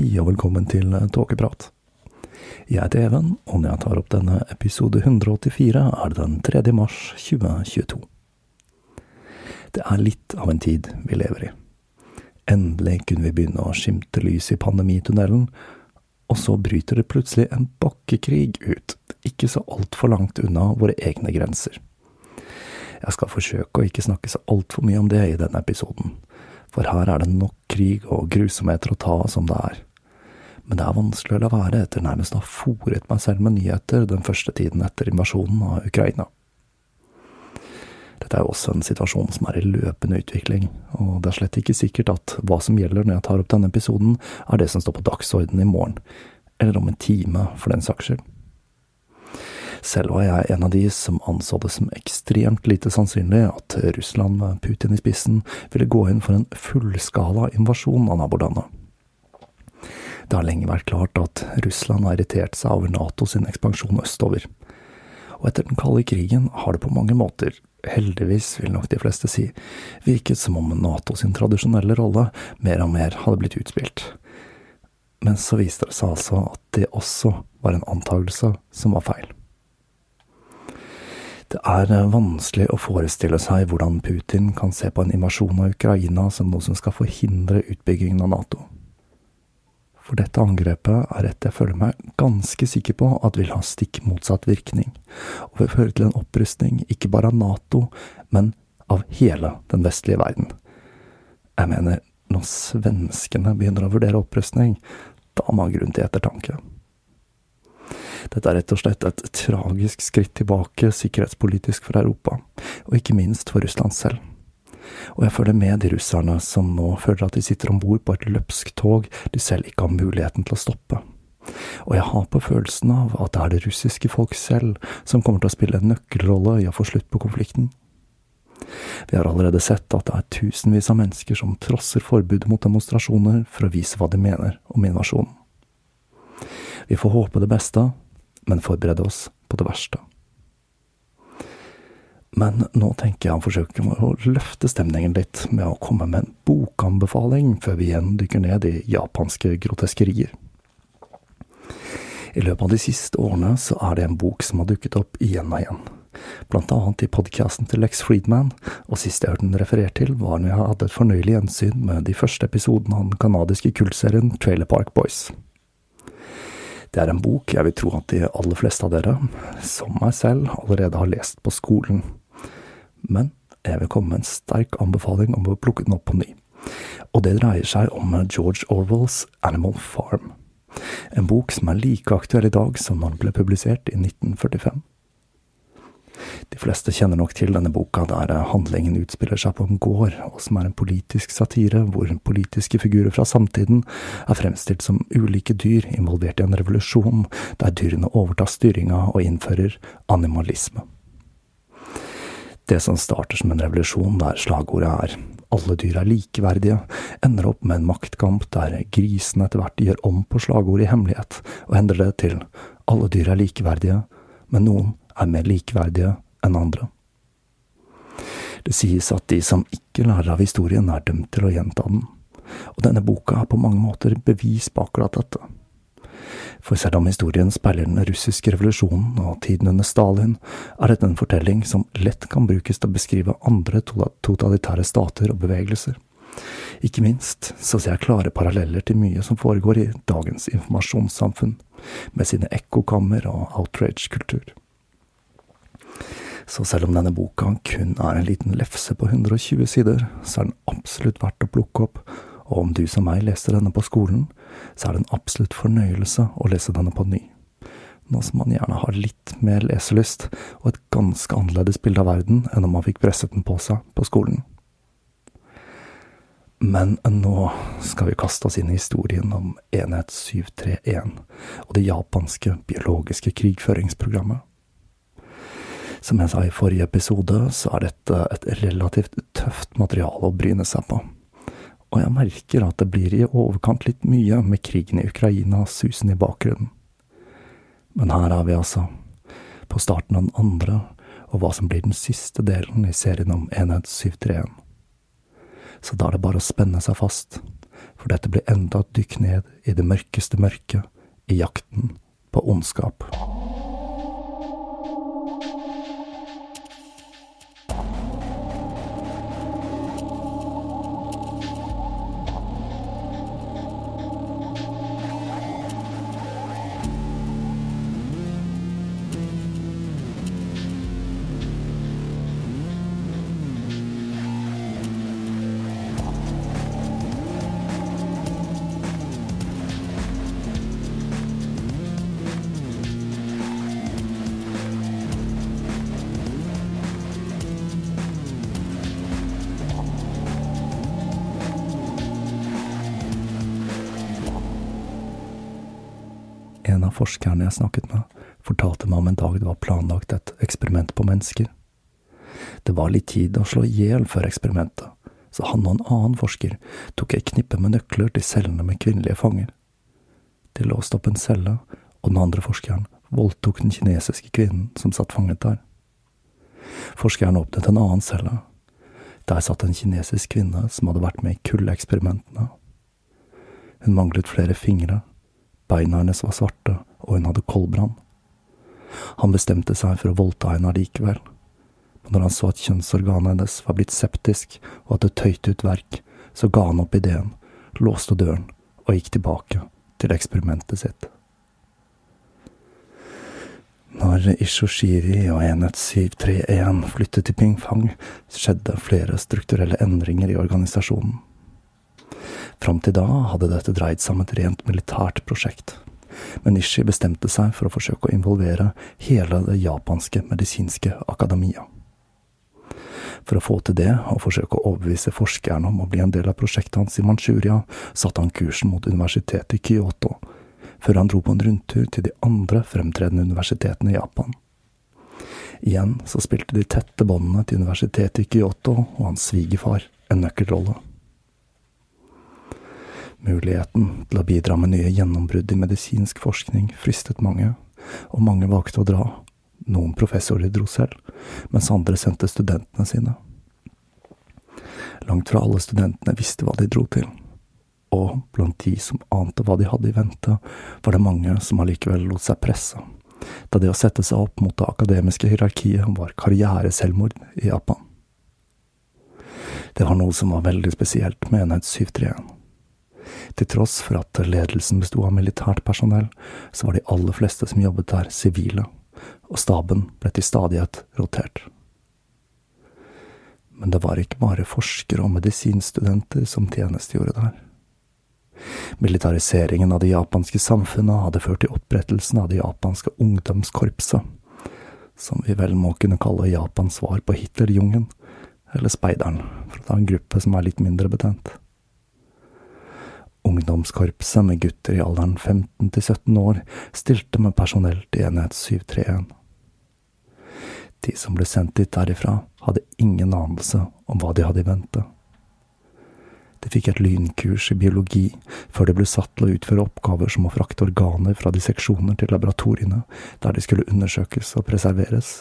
Hei og velkommen til Tåkeprat. Jeg heter Even, og når jeg tar opp denne episode 184, er det den 3. mars 2022. Det er litt av en tid vi lever i. Endelig kunne vi begynne å skimte lys i pandemitunnelen, og så bryter det plutselig en bakkekrig ut, ikke så altfor langt unna våre egne grenser. Jeg skal forsøke å ikke snakke så altfor mye om det i denne episoden, for her er det nok krig og grusomheter å ta som det er. Men det er vanskelig å la være etter nærmest å ha fòret meg selv med nyheter den første tiden etter invasjonen av Ukraina. Dette er jo også en situasjon som er i løpende utvikling, og det er slett ikke sikkert at hva som gjelder når jeg tar opp denne episoden, er det som står på dagsordenen i morgen, eller om en time, for den saks skyld. Selv var jeg en av de som anså det som ekstremt lite sannsynlig at Russland med Putin i spissen ville gå inn for en fullskala invasjon av nabolandet. Det har lenge vært klart at Russland har irritert seg over NATO sin ekspansjon østover. Og etter den kalde krigen har det på mange måter, heldigvis vil nok de fleste si, virket som om NATO sin tradisjonelle rolle mer og mer hadde blitt utspilt. Men så viste det seg altså at det også var en antagelse som var feil. Det er vanskelig å forestille seg hvordan Putin kan se på en invasjon av Ukraina som noe som skal forhindre utbyggingen av Nato. For dette angrepet er et jeg føler meg ganske sikker på at vil ha stikk motsatt virkning, og vil føre til en opprustning ikke bare av Nato, men av hele den vestlige verden. Jeg mener, når svenskene begynner å vurdere opprustning, da har man grunn til ettertanke. Dette er rett og slett et tragisk skritt tilbake sikkerhetspolitisk for Europa, og ikke minst for Russland selv. Og jeg føler med de russerne som nå føler at de sitter om bord på et løpsk tog de selv ikke har muligheten til å stoppe. Og jeg har på følelsen av at det er det russiske folk selv som kommer til å spille en nøkkelrolle i å få slutt på konflikten. Vi har allerede sett at det er tusenvis av mennesker som trosser forbudet mot demonstrasjoner for å vise hva de mener om invasjonen. Vi får håpe det beste, men forberede oss på det verste. Men nå tenker jeg å forsøke å løfte stemningen litt med å komme med en bokanbefaling før vi igjen dykker ned i japanske groteskerier. I løpet av de siste årene så er det en bok som har dukket opp igjen og igjen. Blant annet i podkasten til Lex Friedman, og sist jeg hørte den referert til, var når jeg hadde et fornøyelig gjensyn med de første episodene av den canadiske kultserien Trailer Park Boys. Det er en bok jeg vil tro at de aller fleste av dere, som meg selv, allerede har lest på skolen. Men jeg vil komme med en sterk anbefaling om å plukke den opp på ny. Og det dreier seg om George Orwells Animal Farm. En bok som er like aktuell i dag som når den ble publisert i 1945. De fleste kjenner nok til denne boka der handlingen utspiller seg på en gård, og som er en politisk satire hvor politiske figurer fra samtiden er fremstilt som ulike dyr involvert i en revolusjon der dyrene overtar styringa og innfører animalisme. Det som starter som en revolusjon der slagordet er alle dyr er likeverdige, ender opp med en maktkamp der grisene etter hvert gjør om på slagordet i hemmelighet, og endrer det til alle dyr er likeverdige, men noen er mer likeverdige enn andre. Det sies at de som ikke lærer av historien, er dømt til å gjenta den, og denne boka er på mange måter bevis på akkurat dette. For selv om historien speiler den russiske revolusjonen og tiden under Stalin, er dette en fortelling som lett kan brukes til å beskrive andre totalitære stater og bevegelser. Ikke minst så ser jeg klare paralleller til mye som foregår i dagens informasjonssamfunn, med sine ekkokammer og outrage-kultur. Så selv om denne boka kun er en liten lefse på 120 sider, så er den absolutt verdt å plukke opp, og om du som meg leste denne på skolen, så er det en absolutt fornøyelse å lese denne på ny. Nå som man gjerne har litt mer leselyst og et ganske annerledes bilde av verden enn om man fikk presset den på seg på skolen. Men nå skal vi kaste oss inn i historien om Enhet 731 og det japanske biologiske krigføringsprogrammet. Som jeg sa i forrige episode, så er dette et relativt tøft materiale å bryne seg på. Og jeg merker at det blir i overkant litt mye med krigen i Ukraina susen i bakgrunnen. Men her er vi altså, på starten av den andre, og hva som blir den siste delen i serien om Enhet 731. Så da er det bare å spenne seg fast, for dette blir enda et dykk ned i det mørkeste mørket, i jakten på ondskap. Forskerne jeg snakket med, fortalte meg om en dag det var planlagt et eksperiment på mennesker. Det var litt tid å slå i hjel før eksperimentet, så han og en annen forsker tok et knippe med nøkler til cellene med kvinnelige fanger. De låste opp en celle, og den andre forskeren voldtok den kinesiske kvinnen som satt fanget der. Forskeren åpnet en annen celle. Der satt en kinesisk kvinne som hadde vært med i kuldeeksperimentene. Hun manglet flere fingre, beina hennes var svarte, og hun hadde koldbrann. Han bestemte seg for å voldta henne allikevel, men når han så at kjønnsorganet hennes var blitt septisk og at det tøyte ut verk, så ga han opp ideen, låste døren og gikk tilbake til eksperimentet sitt. Når Ishoshiri og enhet 731 flyttet til Pingfang, skjedde flere strukturelle endringer i organisasjonen. Fram til da hadde dette dreid seg om et rent militært prosjekt, men Nishi bestemte seg for å forsøke å involvere hele det japanske medisinske akademia. For å få til det, og forsøke å overbevise forskerne om å bli en del av prosjektet hans i Manchuria, satte han kursen mot universitetet i Kyoto, før han dro på en rundtur til de andre fremtredende universitetene i Japan. Igjen så spilte de tette båndene til universitetet i Kyoto og hans svigerfar en nøkkelrolle. Muligheten til å bidra med nye gjennombrudd i medisinsk forskning fristet mange, og mange valgte å dra. Noen professorer dro selv, mens andre sendte studentene sine. Langt fra alle studentene visste hva de dro til, og blant de som ante hva de hadde i vente, var det mange som allikevel lot seg presse, da det å sette seg opp mot det akademiske hierarkiet var karriereselvmord i Japan. Det var noe som var veldig spesielt med enhet 731. Til tross for at ledelsen besto av militært personell, så var de aller fleste som jobbet der, sivile, og staben ble til stadighet rotert. Men det var ikke bare forskere og medisinstudenter som tjenestegjorde der. Militariseringen av det japanske samfunnet hadde ført til opprettelsen av det japanske ungdomskorpset, som vi vel må kunne kalle Japans svar på Hitlerjungen, eller Speideren, for å ta en gruppe som er litt mindre betent. Ungdomskorpset med gutter i alderen 15 til 17 år stilte med personell til enhet 731. De som ble sendt dit derifra, hadde ingen anelse om hva de hadde i vente. De fikk et lynkurs i biologi før de ble satt til å utføre oppgaver som å frakte organer fra disseksjoner til laboratoriene, der de skulle undersøkes og preserveres.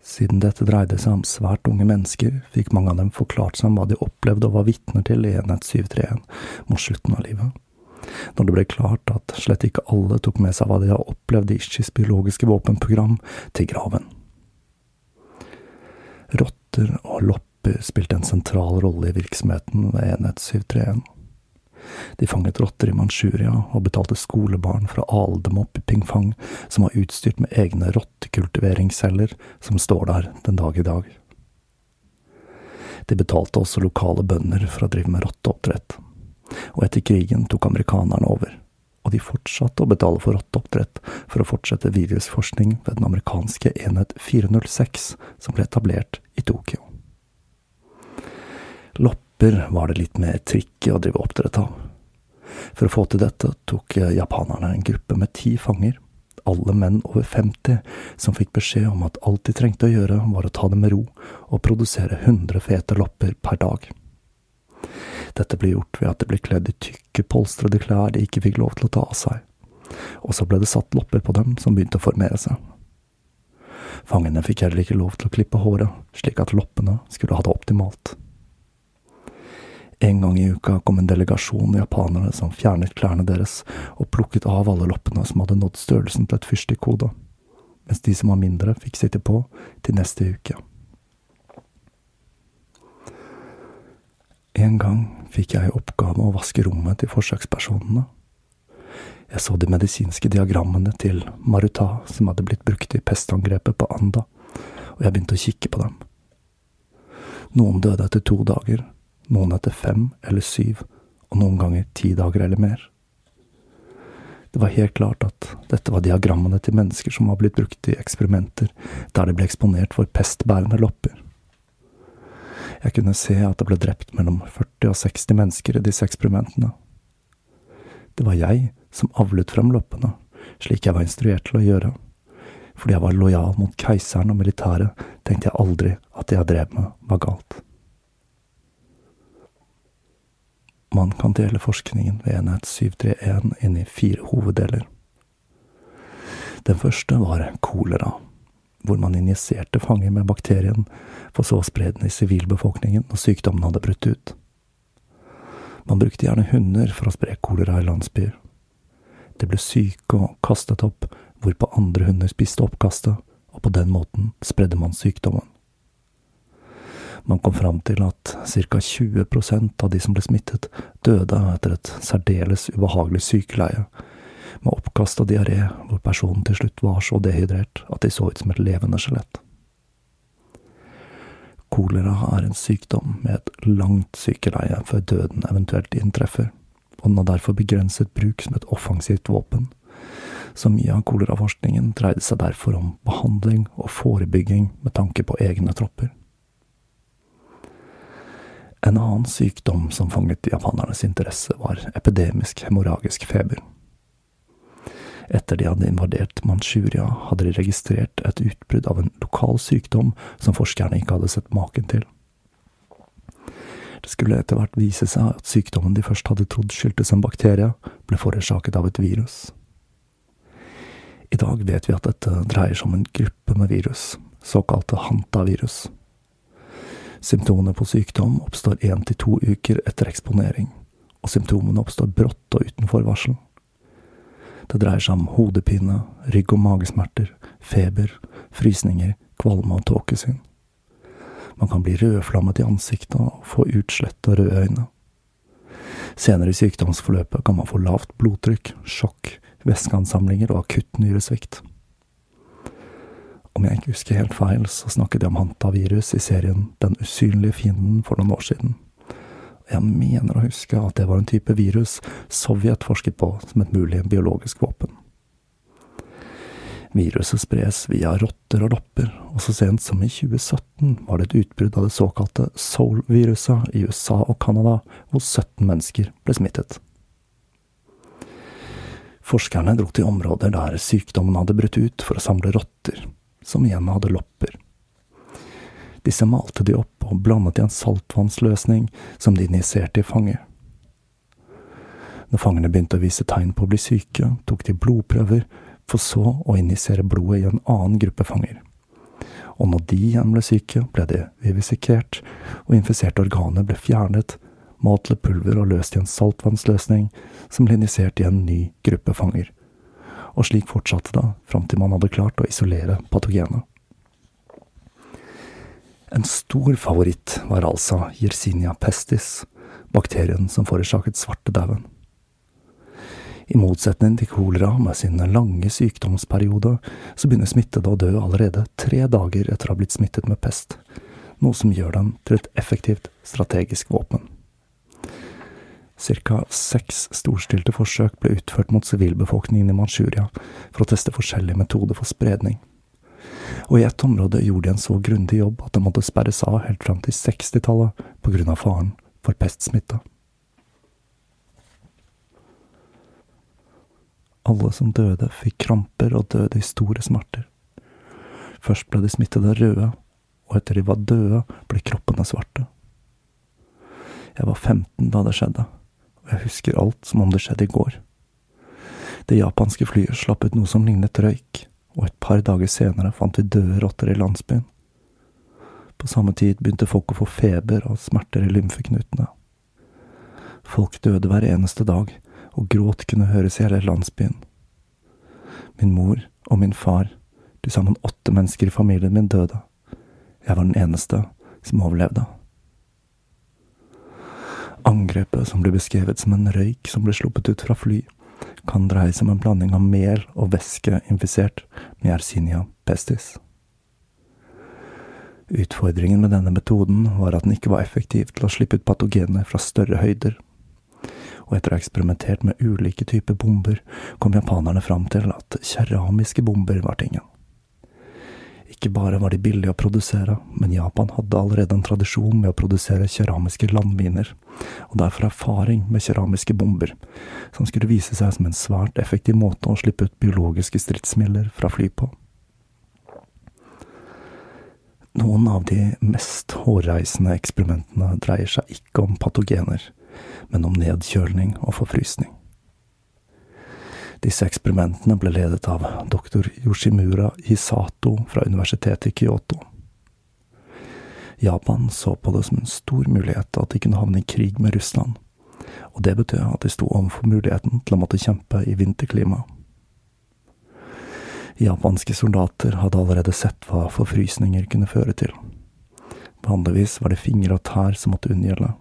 Siden dette dreide seg om svært unge mennesker, fikk mange av dem forklart seg om hva de opplevde og var vitner til i enhet 731 mot slutten av livet. Når det ble klart at slett ikke alle tok med seg hva de hadde opplevd i Ishis biologiske våpenprogram, til graven. Rotter og lopper spilte en sentral rolle i virksomheten ved enhet 731. De fanget rotter i Manchuria og betalte skolebarn fra å ale dem opp i Pingfang, som var utstyrt med egne rottekultiveringsceller som står der den dag i dag. De betalte også lokale bønder for å drive med rotteoppdrett. Og etter krigen tok amerikanerne over, og de fortsatte å betale for rotteoppdrett for å fortsette virusforskning ved den amerikanske enhet 406, som ble etablert i Tokyo. Lopp apper var det litt mer tricky å drive oppdrett av. For å få til dette tok japanerne en gruppe med ti fanger, alle menn over 50, som fikk beskjed om at alt de trengte å gjøre, var å ta det med ro og produsere 100 fete lopper per dag. Dette ble gjort ved at de ble kledd i tykke, polstrede klær de ikke fikk lov til å ta av seg, og så ble det satt lopper på dem som begynte å formere seg. Fangene fikk heller ikke lov til å klippe håret, slik at loppene skulle ha det optimalt. En gang i uka kom en delegasjon japanere som fjernet klærne deres og plukket av alle loppene som hadde nådd størrelsen til et fyrstikkhode, mens de som var mindre, fikk sitte på til neste uke. En gang fikk jeg i oppgave å vaske rommet til forsøkspersonene. Jeg så de medisinske diagrammene til Maruta som hadde blitt brukt i pestangrepet på Anda, og jeg begynte å kikke på dem. Noen døde etter to dager, noen etter fem eller syv, og noen ganger ti dager eller mer. Det var helt klart at dette var diagrammene til mennesker som var blitt brukt i eksperimenter der de ble eksponert for pestbærende lopper. Jeg kunne se at det ble drept mellom 40 og 60 mennesker i disse eksperimentene. Det var jeg som avlet frem loppene, slik jeg var instruert til å gjøre. Fordi jeg var lojal mot keiseren og militæret, tenkte jeg aldri at det jeg drev med, var galt. Man kan dele forskningen ved enhet 731 inn i fire hoveddeler. Den første var kolera, hvor man injiserte fanger med bakterien, for så å spre den i sivilbefolkningen når sykdommen hadde brutt ut. Man brukte gjerne hunder for å spre kolera i landsbyer. De ble syke og kastet opp, hvorpå andre hunder spiste oppkastet, og på den måten spredde man sykdommen. Man kom fram til at ca. 20% av de som ble smittet, døde etter et særdeles ubehagelig sykeleie, med oppkast og diaré, hvor personen til slutt var så dehydrert at de så ut som et levende skjelett. Kolera er en sykdom med et langt sykeleie før døden eventuelt inntreffer, og den har derfor begrenset bruk som et offensivt våpen. Så mye av koleraforskningen dreide seg derfor om behandling og forebygging med tanke på egne tropper. En annen sykdom som fanget japanernes interesse, var epidemisk hemorragisk feber. Etter de hadde invadert Manchuria, hadde de registrert et utbrudd av en lokal sykdom som forskerne ikke hadde sett maken til. Det skulle etter hvert vise seg at sykdommen de først hadde trodd skyldtes en bakterie, ble forårsaket av et virus. I dag vet vi at dette dreier seg om en gruppe med virus, såkalte hantavirus. Symptomene på sykdom oppstår én til to uker etter eksponering, og symptomene oppstår brått og uten forvarsel. Det dreier seg om hodepine, rygg- og magesmerter, feber, frysninger, kvalme og tåkesyn. Man kan bli rødflammet i ansiktet og få utslett og røde øyne. Senere i sykdomsforløpet kan man få lavt blodtrykk, sjokk, væskeansamlinger og akutt nyresvikt. Om jeg ikke husker helt feil, så snakket jeg om hantavirus i serien Den usynlige fienden for noen år siden. Jeg mener å huske at det var en type virus Sovjet forsket på som et mulig biologisk våpen. Viruset spres via rotter og lopper, og så sent som i 2017 var det et utbrudd av det såkalte soul-viruset i USA og Canada, hvor 17 mennesker ble smittet. Forskerne dro til områder der sykdommen hadde brutt ut for å samle rotter, som igjen hadde lopper. Disse malte de opp og blandet i en saltvannsløsning som de injiserte i fanget. Når fangene begynte å vise tegn på å bli syke, tok de blodprøver for så å injisere blodet i en annen gruppe fanger. Og når de igjen ble syke, ble de vivisikert, og infiserte organer ble fjernet, malt til pulver og løst i en saltvannsløsning som ble injisert i en ny gruppe fanger. Og slik fortsatte det fram til man hadde klart å isolere patogenet. En stor favoritt var altså Yersinia pestis, bakterien som forårsaket svartedauden. I motsetning til kolera med sin lange sykdomsperiode, så begynner smittede å dø allerede tre dager etter å ha blitt smittet med pest, noe som gjør den til et effektivt strategisk våpen. Cirka seks storstilte forsøk ble utført mot sivilbefolkningen i Manchuria for å teste forskjellige metoder for spredning. Og i ett område gjorde de en så grundig jobb at det måtte sperres av helt fram til 60-tallet på grunn av faren for pestsmitte. Alle som døde, fikk kramper og døde i store smerter. Først ble de smittede røde, og etter de var døde, ble kroppene svarte. Jeg var 15 da det skjedde, jeg husker alt som om det skjedde i går. Det japanske flyet slapp ut noe som lignet røyk, og et par dager senere fant vi døde rotter i landsbyen. På samme tid begynte folk å få feber og smerter i lymfeknutene. Folk døde hver eneste dag, og gråt kunne høres i hele landsbyen. Min mor og min far, til sammen åtte mennesker i familien min, døde. Jeg var den eneste som overlevde. Angrepet, som blir beskrevet som en røyk som ble sluppet ut fra fly, kan dreie seg om en blanding av mel og væske infisert med Yersinia pestis. Utfordringen med denne metoden var at den ikke var effektiv til å slippe ut patogener fra større høyder og etter å ha eksperimentert med ulike typer bomber, kom japanerne fram til at keramiske bomber var tingen. Ikke bare var de billige å produsere, men Japan hadde allerede en tradisjon med å produsere keramiske landminer, og derfor erfaring med keramiske bomber, som skulle vise seg som en svært effektiv måte å slippe ut biologiske stridsmidler fra fly på. Noen av de mest hårreisende eksperimentene dreier seg ikke om patogener, men om nedkjølning og forfrysning. Disse eksperimentene ble ledet av doktor Yoshimura Hisato fra universitetet i Kyoto. Japan så på det som en stor mulighet at de kunne havne i krig med Russland, og det betød at de sto overfor muligheten til å måtte kjempe i vinterklima. Japanske soldater hadde allerede sett hva forfrysninger kunne føre til. Vanligvis var det fingre og tær som måtte unngjelde,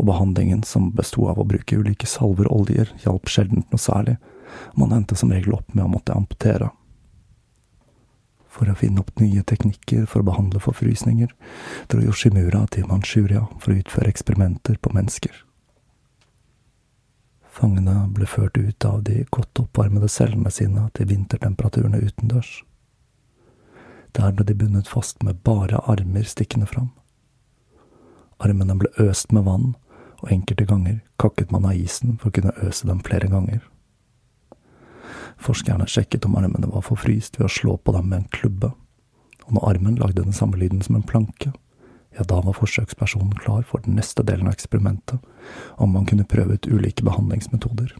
og behandlingen, som besto av å bruke ulike salver og oljer, hjalp sjelden noe særlig, man endte som regel opp med å måtte amputere. For å finne opp nye teknikker for å behandle forfrysninger, dro Yoshimura til Manchuria for å utføre eksperimenter på mennesker. Fangene ble ført ut av de godt oppvarmede cellene sine til vintertemperaturene utendørs. Der ble de bundet fast med bare armer stikkende fram. Armene ble øst med vann, og enkelte ganger kakket man av isen for å kunne øse dem flere ganger. Forskerne sjekket om armene var forfryst ved å slå på dem med en klubbe, og når armen lagde den samme lyden som en planke, ja, da var forsøkspersonen klar for den neste delen av eksperimentet, om man kunne prøve ut ulike behandlingsmetoder.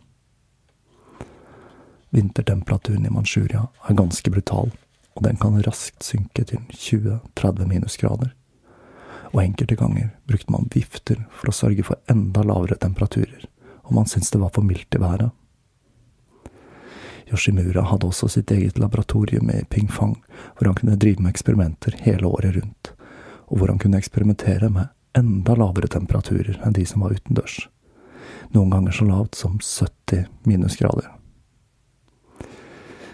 Vintertemperaturen i Manchuria er ganske brutal, og den kan raskt synke til 20–30 minusgrader. Og enkelte ganger brukte man vifter for å sørge for enda lavere temperaturer, og man syntes det var for mildt i været. Yoshimura hadde også sitt eget laboratorium i Pingfang, hvor han kunne drive med eksperimenter hele året rundt, og hvor han kunne eksperimentere med enda lavere temperaturer enn de som var utendørs, noen ganger så lavt som 70 minusgrader.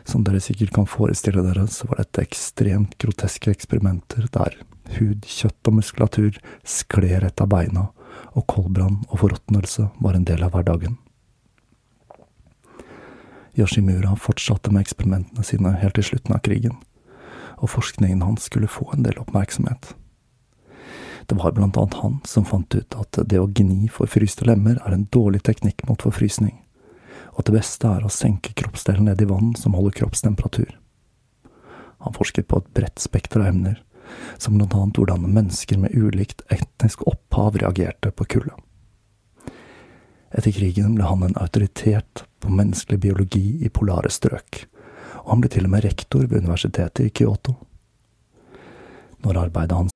Som dere sikkert kan forestille dere, så var dette ekstremt groteske eksperimenter der hud, kjøtt og muskulatur skled rett av beina, og koldbrann og forråtnelse var en del av hverdagen. Yoshimura fortsatte med eksperimentene sine helt til slutten av krigen, og forskningen hans skulle få en del oppmerksomhet. Det var blant annet han som fant ut at det å gni for fryste lemmer er en dårlig teknikk mot forfrysning og at det beste er å senke kroppsdelen ned i vann som holder kroppstemperatur. Han forsket på et bredt spekter av emner, som blant annet hvordan mennesker med ulikt etnisk opphav reagerte på kulde. Etter krigen ble han en autoritet på menneskelig biologi i polare strøk, og han ble til og med rektor ved universitetet i Kyoto. Når arbeidet hans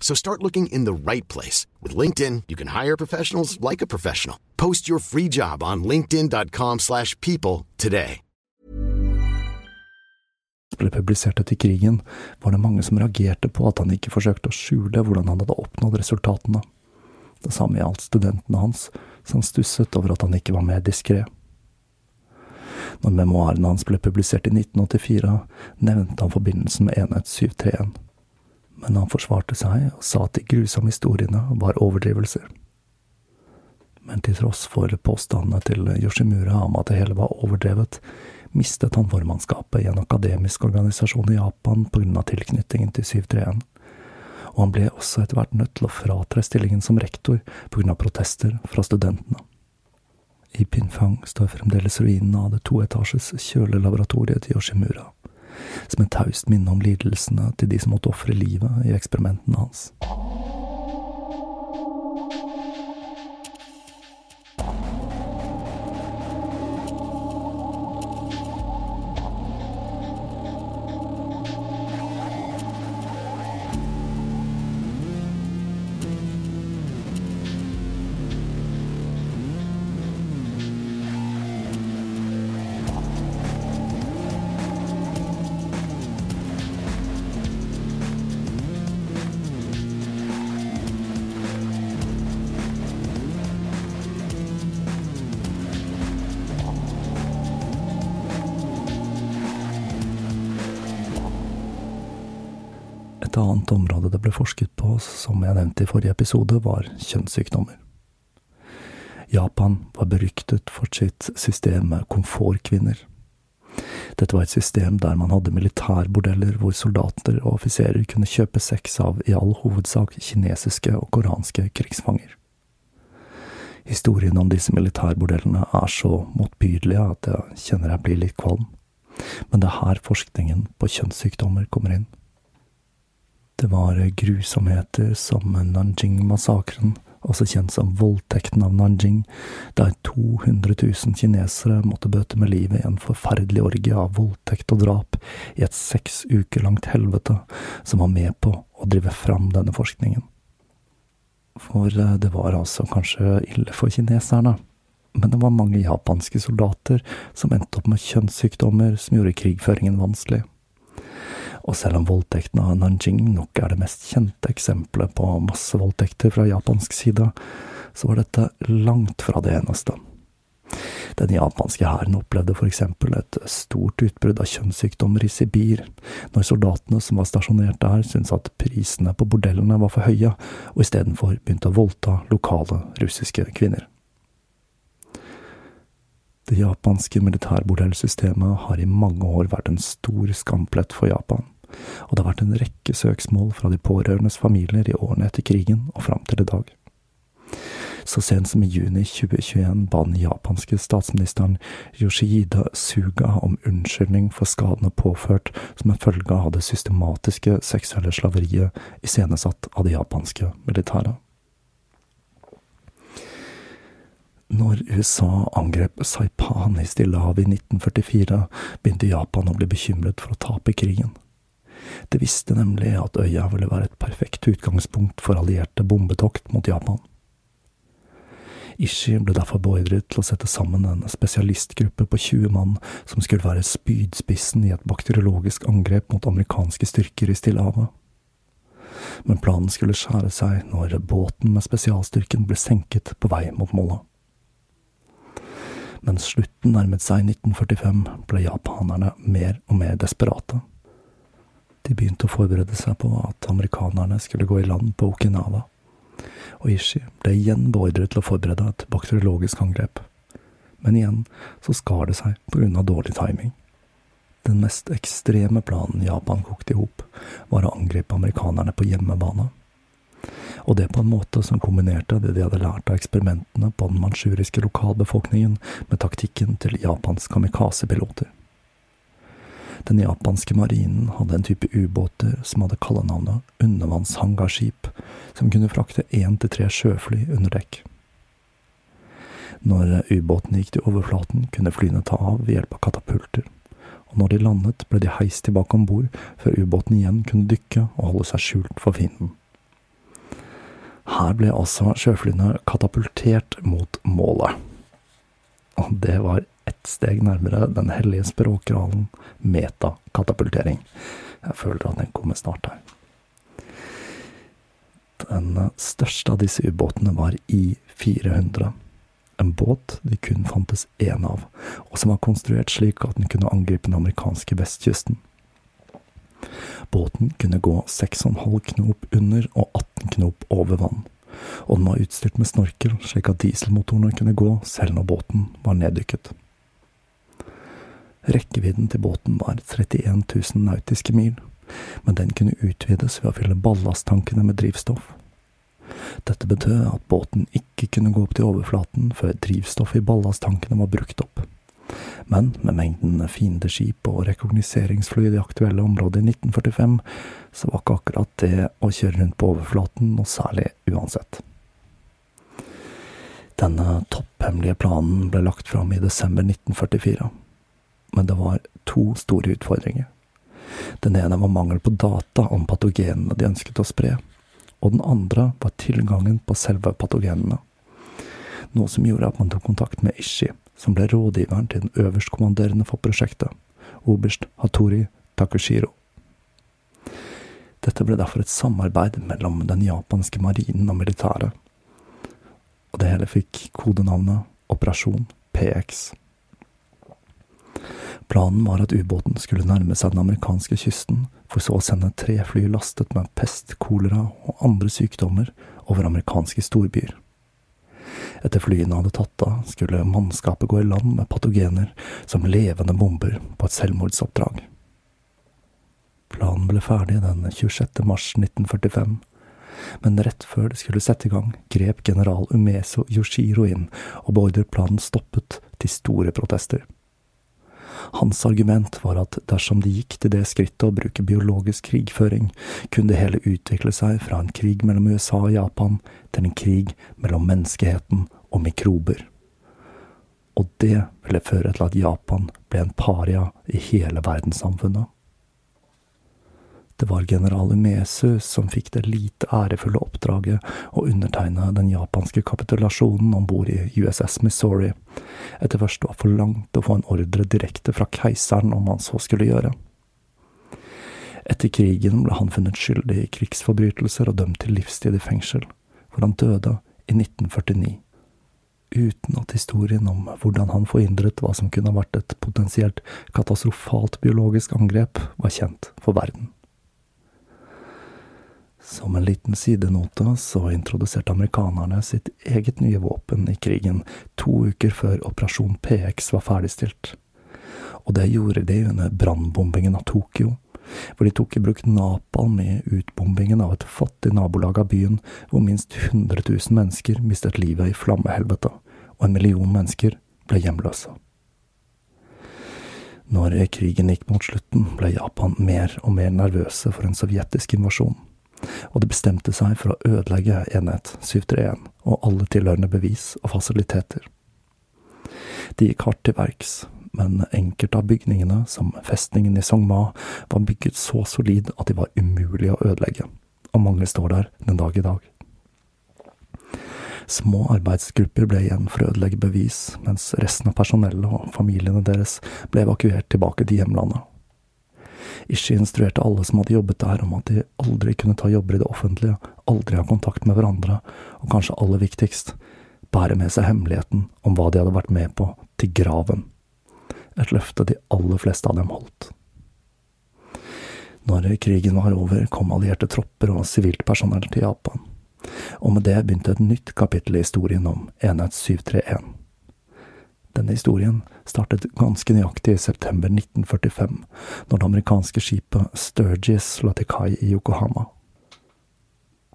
So start looking in the right place. With LinkedIn, you can hire professionals like a professional. Post your free job on linkedin.com slash people today. ble publisert etter krigen, var det mange som reagerte på at han ikke forsøkte å skjule hvordan han hadde oppnådd resultatene. Det samme gjaldt studentene hans, som stusset over at han ikke var mer diskré. Når memoarene hans ble publisert i 1984, nevnte han forbindelsen med enhet 731. Men han forsvarte seg og sa at de grusomme historiene var overdrivelser. Men til tross for påstandene til Yoshimura om at det hele var overdrevet, mistet han formannskapet i en akademisk organisasjon i Japan på grunn av tilknytningen til 731, og han ble også etter hvert nødt til å fratre stillingen som rektor på grunn av protester fra studentene. I Pinfang står fremdeles ruinene av det toetasjes kjølelaboratoriet til Yoshimura, som et taust minne om lidelsene til de som måtte ofre livet i eksperimentene hans. Annet område det ble forsket på, som jeg nevnte i forrige episode, var kjønnssykdommer. Japan var beryktet for sitt system med komfortkvinner. Dette var et system der man hadde militærbordeller hvor soldater og offiserer kunne kjøpe sex av i all hovedsak kinesiske og koranske krigsfanger. Historien om disse militærbordellene er så motbydelige at jeg kjenner jeg blir litt kvalm. Men det er her forskningen på kjønnssykdommer kommer inn. Det var grusomheter som Nanjing-massakren, også kjent som voldtekten av Nanjing, der 200 000 kinesere måtte bøte med livet i en forferdelig orgie av voldtekt og drap i et seks uker langt helvete, som var med på å drive fram denne forskningen. For eh, det var altså kanskje ille for kineserne, men det var mange japanske soldater som endte opp med kjønnssykdommer som gjorde krigføringen vanskelig. Og selv om voldtekten av Nanjing nok er det mest kjente eksempelet på massevoldtekter fra japansk side, så var dette langt fra det eneste. Den japanske hæren opplevde for eksempel et stort utbrudd av kjønnssykdommer i Sibir, når soldatene som var stasjonert der syntes at prisene på bordellene var for høye, og istedenfor begynte å voldta lokale russiske kvinner. Det japanske militærbordellsystemet har i mange år vært en stor skamplett for Japan, og det har vært en rekke søksmål fra de pårørendes familier i årene etter krigen og fram til i dag. Så sent som i juni 2021 ba den japanske statsministeren Yoshihida Suga om unnskyldning for skadene påført som en følge av det systematiske seksuelle slaveriet iscenesatt av det japanske militæret. Når USA angrep Saipan i Stillehavet i 1944, begynte Japan å bli bekymret for å tape krigen. Det visste nemlig at øya ville være et perfekt utgangspunkt for allierte bombetokt mot Japan. Ishi ble derfor beordret til å sette sammen en spesialistgruppe på 20 mann som skulle være spydspissen i et bakteriologisk angrep mot amerikanske styrker i Stillehavet. Men planen skulle skjære seg når båten med spesialstyrken ble senket på vei mot målet. Mens slutten nærmet seg 1945, ble japanerne mer og mer desperate. De begynte å forberede seg på at amerikanerne skulle gå i land på Okinawa og Ishi ble igjen beordret til å forberede et bakteriologisk angrep. Men igjen så skar det seg på grunn av dårlig timing. Den mest ekstreme planen Japan kokte i hop, var å angripe amerikanerne på hjemmebane. Og det på en måte som kombinerte det de hadde lært av eksperimentene på den manchuriske lokalbefolkningen, med taktikken til Japans kamikaze-piloter. Den japanske marinen hadde en type ubåter som hadde kallenavnet undervannshangarskip, som kunne frakte én til tre sjøfly under dekk. Når ubåtene gikk til overflaten, kunne flyene ta av ved hjelp av katapulter, og når de landet, ble de heist tilbake om bord før ubåten igjen kunne dykke og holde seg skjult for fienden. Her ble altså sjøflyene katapultert mot målet. Og det var ett steg nærmere den hellige språkgralen metakatapultering. Jeg føler at den kommer snart her. Den største av disse ubåtene var I-400. En båt det kun fantes én av, og som var konstruert slik at den kunne angripe den amerikanske vestkysten. Båten kunne gå 6,5 knop under og 18 knop over vann, og den var utstyrt med snorkel slik at dieselmotorene kunne gå selv når båten var neddykket. Rekkevidden til båten var 31 000 nautiske mil, men den kunne utvides ved å fylle ballasttankene med drivstoff. Dette betød at båten ikke kunne gå opp til overflaten før drivstoffet i ballasttankene var brukt opp. Men med mengden fiendeskip og rekognoseringsfly i det aktuelle området i 1945, så var ikke akkurat det å kjøre rundt på overflaten noe særlig uansett. Denne topphemmelige planen ble lagt fram i desember 1944 men det var to store utfordringer. Den ene var mangel på data om patogenene de ønsket å spre, og den andre var tilgangen på selve patogenene. Noe som gjorde at man tok kontakt med Ishi, som ble rådgiveren til den øverstkommanderende for prosjektet, oberst Hatori Takushiro. Dette ble derfor et samarbeid mellom den japanske marinen og militæret, og det hele fikk kodenavnet Operasjon PX. Planen var at ubåten skulle nærme seg den amerikanske kysten, for så å sende tre fly lastet med pest, kolera og andre sykdommer over amerikanske storbyer. Etter flyene hadde tatt av, skulle mannskapet gå i land med patogener som levende bomber på et selvmordsoppdrag. Planen ble ferdig den 26. mars 1945, Men rett før det skulle sette i gang, grep general Umeso Yoshiro inn og beordret planen stoppet, til store protester. Hans argument var at dersom de gikk til det skrittet å bruke biologisk krigføring, kunne det hele utvikle seg fra en krig mellom USA og Japan til en krig mellom menneskeheten og mikrober. Og det ville føre til at Japan ble en paria i hele verdenssamfunnet. Det var general Umesu som fikk det lite ærefulle oppdraget å undertegne den japanske kapitulasjonen om bord i USS Missouri, etter først å ha forlangt å få en ordre direkte fra keiseren om han så skulle gjøre. Etter krigen ble han funnet skyldig i krigsforbrytelser og dømt til livstid i fengsel, hvor han døde i 1949 uten at historien om hvordan han forhindret hva som kunne vært et potensielt katastrofalt biologisk angrep, var kjent for verden. Som en liten sidenote så introduserte amerikanerne sitt eget nye våpen i krigen to uker før operasjon PX var ferdigstilt. Og det gjorde de under brannbombingen av Tokyo, hvor de tok i bruk napalm i utbombingen av et fattig nabolag av byen, hvor minst 100 000 mennesker mistet livet i flammehelvete, og en million mennesker ble hjemløse. Når krigen gikk mot slutten, ble Japan mer og mer nervøse for en sovjetisk invasjon og de bestemte seg for å ødelegge enhet 731 og alle tilhørende bevis og fasiliteter. De gikk hardt til verks, men enkelte av bygningene, som festningen i Songma, var bygget så solid at de var umulige å ødelegge, og mange står der den dag i dag. Små arbeidsgrupper ble igjen for å ødelegge bevis, mens resten av personellet og familiene deres ble evakuert tilbake til hjemlandet Ishi instruerte alle som hadde jobbet der om at de aldri kunne ta jobber i det offentlige, aldri ha kontakt med hverandre, og kanskje aller viktigst, bære med seg hemmeligheten om hva de hadde vært med på, til graven. Et løfte de aller fleste av dem holdt. Når krigen var over, kom allierte tropper og sivilt personell til Japan, og med det begynte et nytt kapittel i historien om Enhet 731. Denne historien startet ganske nøyaktig i september 1945, når det amerikanske skipet Sturgis la til kai i Yokohama.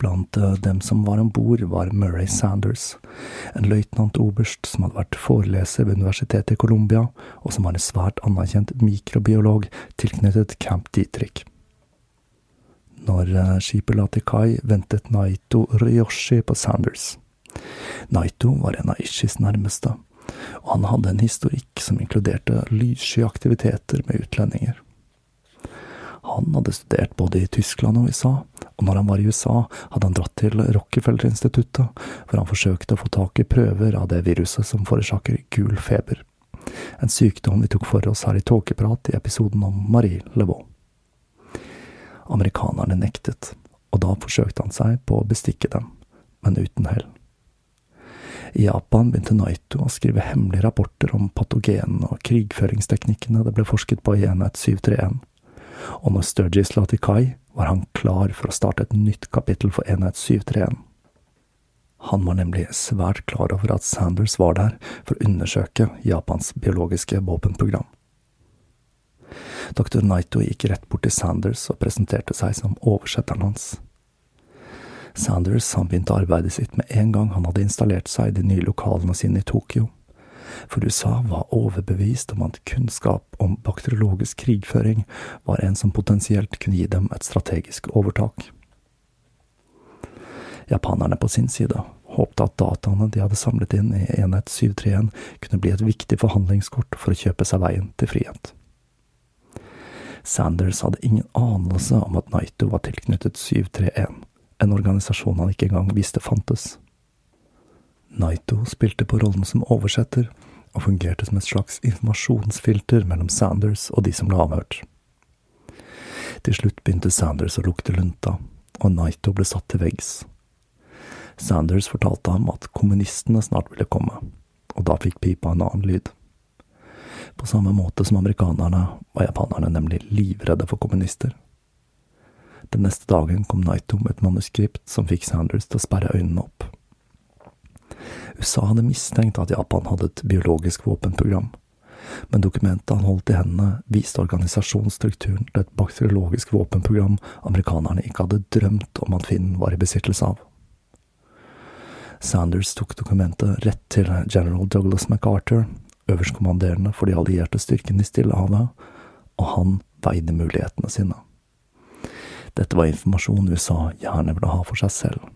Blant eh, dem som var om bord, var Murray Sanders, en løytnant-oberst som hadde vært foreleser ved Universitetet i Colombia, og som var en svært anerkjent mikrobiolog tilknyttet Camp Dietrich. Når eh, skipet la til kai, ventet Naito Ryoshi på Sanders. Naito var en av Ishis nærmeste, og han hadde en historikk som inkluderte lyssky aktiviteter med utlendinger. Han hadde studert både i Tyskland og USA, og når han var i USA, hadde han dratt til Rockefeller-instituttet, hvor han forsøkte å få tak i prøver av det viruset som forårsaker gul feber, en sykdom vi tok for oss her i Tåkeprat i episoden om Marie Levaux. Amerikanerne nektet, og da forsøkte han seg på å bestikke dem, men uten hell. I Japan begynte Naito å skrive hemmelige rapporter om patogenene og krigføringsteknikkene det ble forsket på i enhet 731, og når Sturgis la til kai, var han klar for å starte et nytt kapittel for enhet 731. Han var nemlig svært klar over at Sanders var der for å undersøke Japans biologiske våpenprogram. Dr. Naito gikk rett bort til Sanders og presenterte seg som oversetteren hans. Sanders han begynte arbeidet sitt med en gang han hadde installert seg i de nye lokalene sine i Tokyo. For USA var overbevist om at kunnskap om bakteriologisk krigføring var en som potensielt kunne gi dem et strategisk overtak. Japanerne på sin side håpte at dataene de hadde samlet inn i enhet 731 kunne bli et viktig forhandlingskort for å kjøpe seg veien til frihet. Sanders hadde ingen anelse om at Naito var tilknyttet 731, en organisasjon han ikke engang visste fantes. Naito spilte på rollen som oversetter, og fungerte som et slags informasjonsfilter mellom Sanders og de som ble avhørt. Til slutt begynte Sanders å lukte lunta, og Naito ble satt til veggs. Sanders fortalte ham at kommunistene snart ville komme, og da fikk pipa en annen lyd. På samme måte som amerikanerne var japanerne nemlig livredde for kommunister. Den neste dagen kom Naito med et manuskript som fikk Sanders til å sperre øynene opp. USA hadde mistenkt at Japan hadde et biologisk våpenprogram, men dokumentet han holdt i hendene, viste organisasjonsstrukturen til et bakteriologisk våpenprogram amerikanerne ikke hadde drømt om at Finn var i besittelse av. Sanders tok dokumentet rett til general Douglas MacArthur, øverstkommanderende for de allierte styrkene i Stillehavet, og han veide mulighetene sine. Dette var informasjon USA gjerne ville ha for seg selv.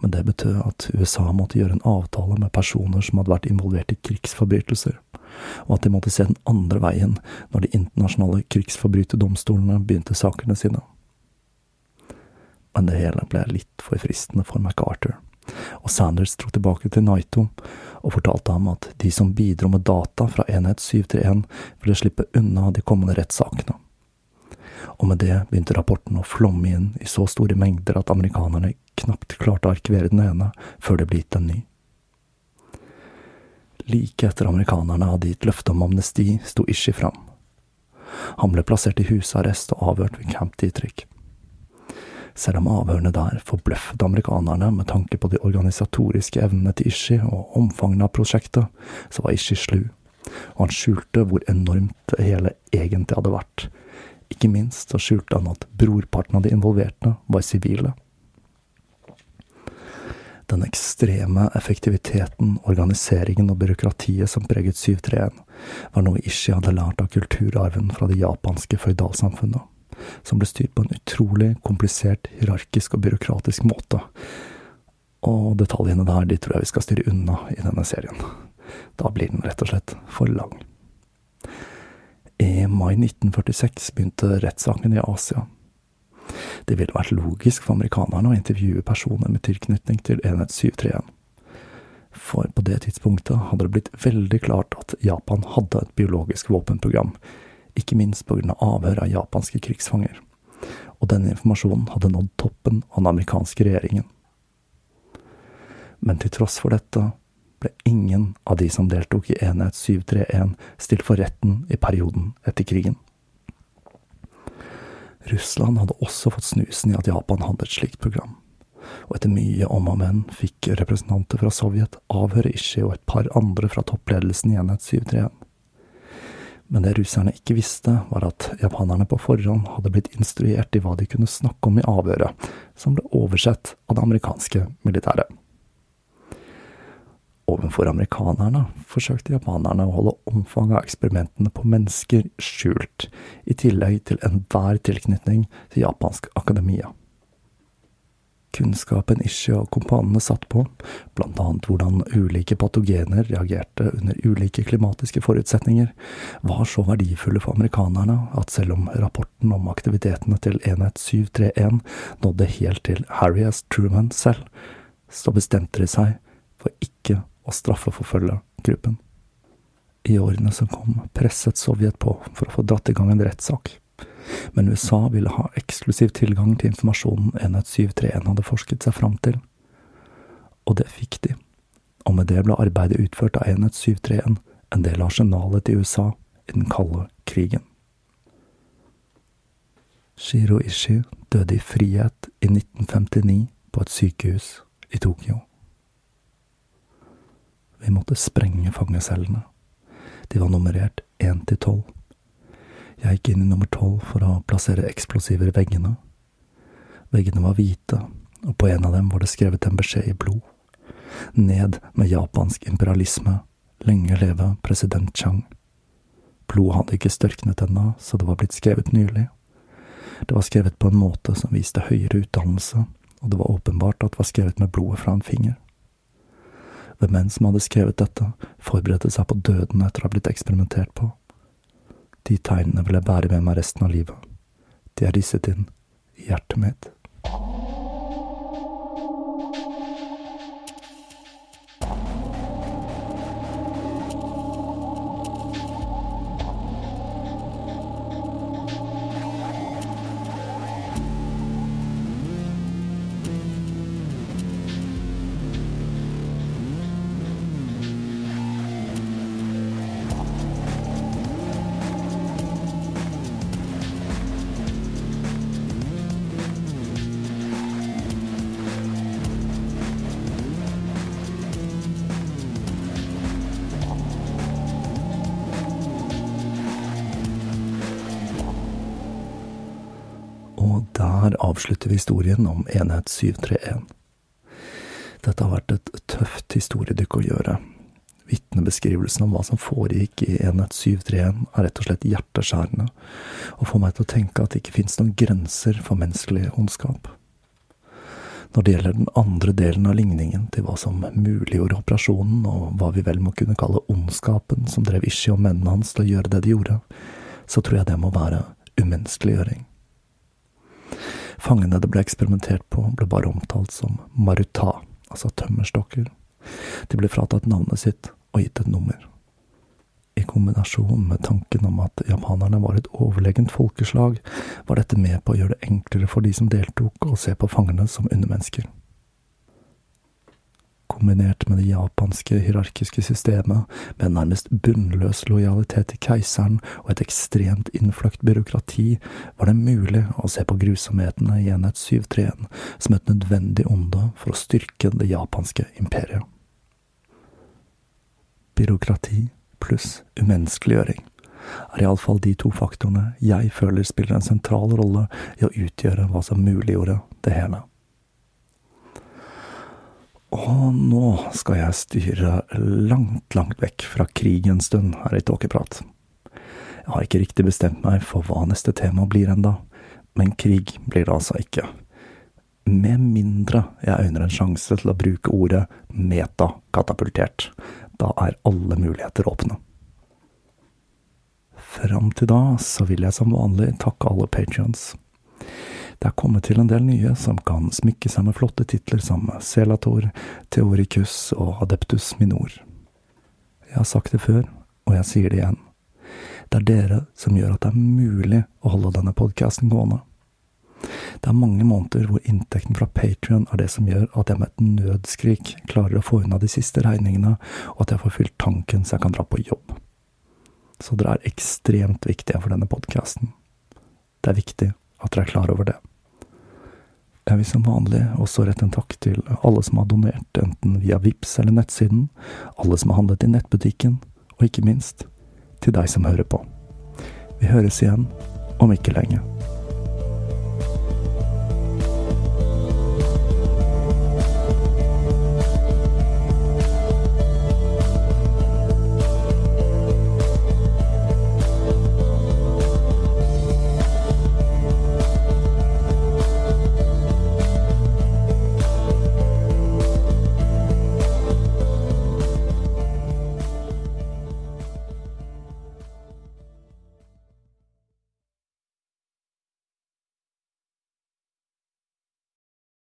Men det betød at USA måtte gjøre en avtale med personer som hadde vært involvert i krigsforbrytelser, og at de måtte se den andre veien når de internasjonale krigsforbryterdomstolene begynte sakene sine. Men det hele ble litt for fristende for MacArthur, og Sanders dro tilbake til Naito og fortalte ham at de som bidro med data fra enhet 731, ville slippe unna de kommende rettssakene og med det begynte rapporten å flomme inn i så store mengder at amerikanerne knapt klarte å arkivere den ene før det ble gitt en ny. Like etter amerikanerne hadde gitt løfte om amnesti, sto Ishi fram. Han ble plassert i husarrest og avhørt ved Camp Dietrich. Selv om avhørene der forbløffet amerikanerne med tanke på de organisatoriske evnene til Ishi og omfanget av prosjektet, så var Ishi slu, og han skjulte hvor enormt det hele egentlig hadde vært, ikke minst så skjulte han at brorparten av de involverte var sivile. Den ekstreme effektiviteten, organiseringen og byråkratiet som preget 731, var noe Ishi hadde lært av kulturarven fra det japanske føydalsamfunnet, som ble styrt på en utrolig komplisert, hierarkisk og byråkratisk måte. Og detaljene der, de tror jeg vi skal styre unna i denne serien. Da blir den rett og slett for lang. I mai 1946 begynte rettssaken i Asia. Det ville vært logisk for amerikanerne å intervjue personer med tilknytning til enhet 731. For på det tidspunktet hadde det blitt veldig klart at Japan hadde et biologisk våpenprogram, ikke minst av avhør av japanske krigsfanger. Og denne informasjonen hadde nådd toppen av den amerikanske regjeringen. Men til tross for dette ble ingen av de som deltok i enhet 731 stilt for retten i perioden etter krigen. Russland hadde også fått snusen i at Japan hadde et slikt program, og etter mye om og men fikk representanter fra Sovjet avhøre Ishi og et par andre fra toppledelsen i enhet 731. Men det russerne ikke visste, var at japanerne på forhånd hadde blitt instruert i hva de kunne snakke om i avhøret, som ble oversett av det amerikanske militæret. Overfor amerikanerne forsøkte japanerne å holde omfanget av eksperimentene på mennesker skjult, i tillegg til enhver tilknytning til japansk akademia. Kunnskapen Ishi og kompanene satt på, blant annet hvordan ulike patogener reagerte under ulike klimatiske forutsetninger, var så verdifulle for amerikanerne at selv om rapporten om aktivitetene til enhet 731 nådde helt til Harry S. Truman selv, så bestemte de seg for ikke og straffeforfølge gruppen. I årene som kom, presset Sovjet på for å få dratt i gang en rettssak, men USA ville ha eksklusiv tilgang til informasjonen Enhet 731 hadde forsket seg fram til. Og det fikk de, og med det ble arbeidet utført av Enhet 731 en del av arsenalet til USA i den kalde krigen. Shiro Ishi døde i frihet i 1959 på et sykehus i Tokyo. Vi måtte sprenge fangecellene. De var nummerert én til tolv. Jeg gikk inn i nummer tolv for å plassere eksplosiver i veggene. Veggene var hvite, og på en av dem var det skrevet en beskjed i blod. Ned med japansk imperialisme, lenge leve president Chang. Blodet hadde ikke størknet ennå, så det var blitt skrevet nylig. Det var skrevet på en måte som viste høyere utdannelse, og det var åpenbart at det var skrevet med blodet fra en finger. The menn som hadde skrevet dette, forberedte seg på døden etter å ha blitt eksperimentert på. De tegnene vil jeg bære med meg resten av livet. De er risset inn i hjertet mitt. Historien om Enhet 731. Dette har vært et tøft historiedykk å gjøre. Vitnebeskrivelsen om hva som foregikk i Enhet 731 er rett og slett hjerteskjærende, og får meg til å tenke at det ikke finnes noen grenser for menneskelig ondskap. Når det gjelder den andre delen av ligningen til hva som muliggjorde operasjonen, og hva vi vel må kunne kalle ondskapen som drev Ishi og mennene hans til å gjøre det de gjorde, så tror jeg det må være umenneskeliggjøring. Fangene det ble eksperimentert på, ble bare omtalt som maruta, altså tømmerstokker. De ble fratatt navnet sitt og gitt et nummer. I kombinasjon med tanken om at japanerne var et overlegent folkeslag, var dette med på å gjøre det enklere for de som deltok, å se på fangene som undermennesker kombinert med det japanske hierarkiske systemet, med en nærmest bunnløs lojalitet til keiseren og et ekstremt innfløkt byråkrati, var det mulig å se på grusomhetene i enhet 731 som et nødvendig onde for å styrke det japanske imperiet. Byråkrati pluss umenneskeliggjøring er iallfall de to faktorene jeg føler spiller en sentral rolle i å utgjøre hva som muliggjorde det hele. Og nå skal jeg styre langt, langt vekk fra krig en stund her i Tåkeprat. Jeg har ikke riktig bestemt meg for hva neste tema blir enda, men krig blir det altså ikke. Med mindre jeg øyner en sjanse til å bruke ordet metakatapultert. Da er alle muligheter åpne. Fram til da så vil jeg som vanlig takke alle patrions. Det er kommet til en del nye som kan smykke seg med flotte titler som Selator, Theoricus og Adeptus minor. Jeg har sagt det før, og jeg sier det igjen. Det er dere som gjør at det er mulig å holde denne podkasten gående. Det er mange måneder hvor inntekten fra Patrion er det som gjør at jeg med et nødskrik klarer å få unna de siste regningene, og at jeg får fylt tanken så jeg kan dra på jobb. Så dere er ekstremt viktige for denne podkasten. Det er viktig at dere er klar over det. Jeg vil som vanlig også rette en takk til alle som har donert, enten via VIPS eller nettsiden, alle som har handlet i nettbutikken, og ikke minst til deg som hører på. Vi høres igjen om ikke lenge.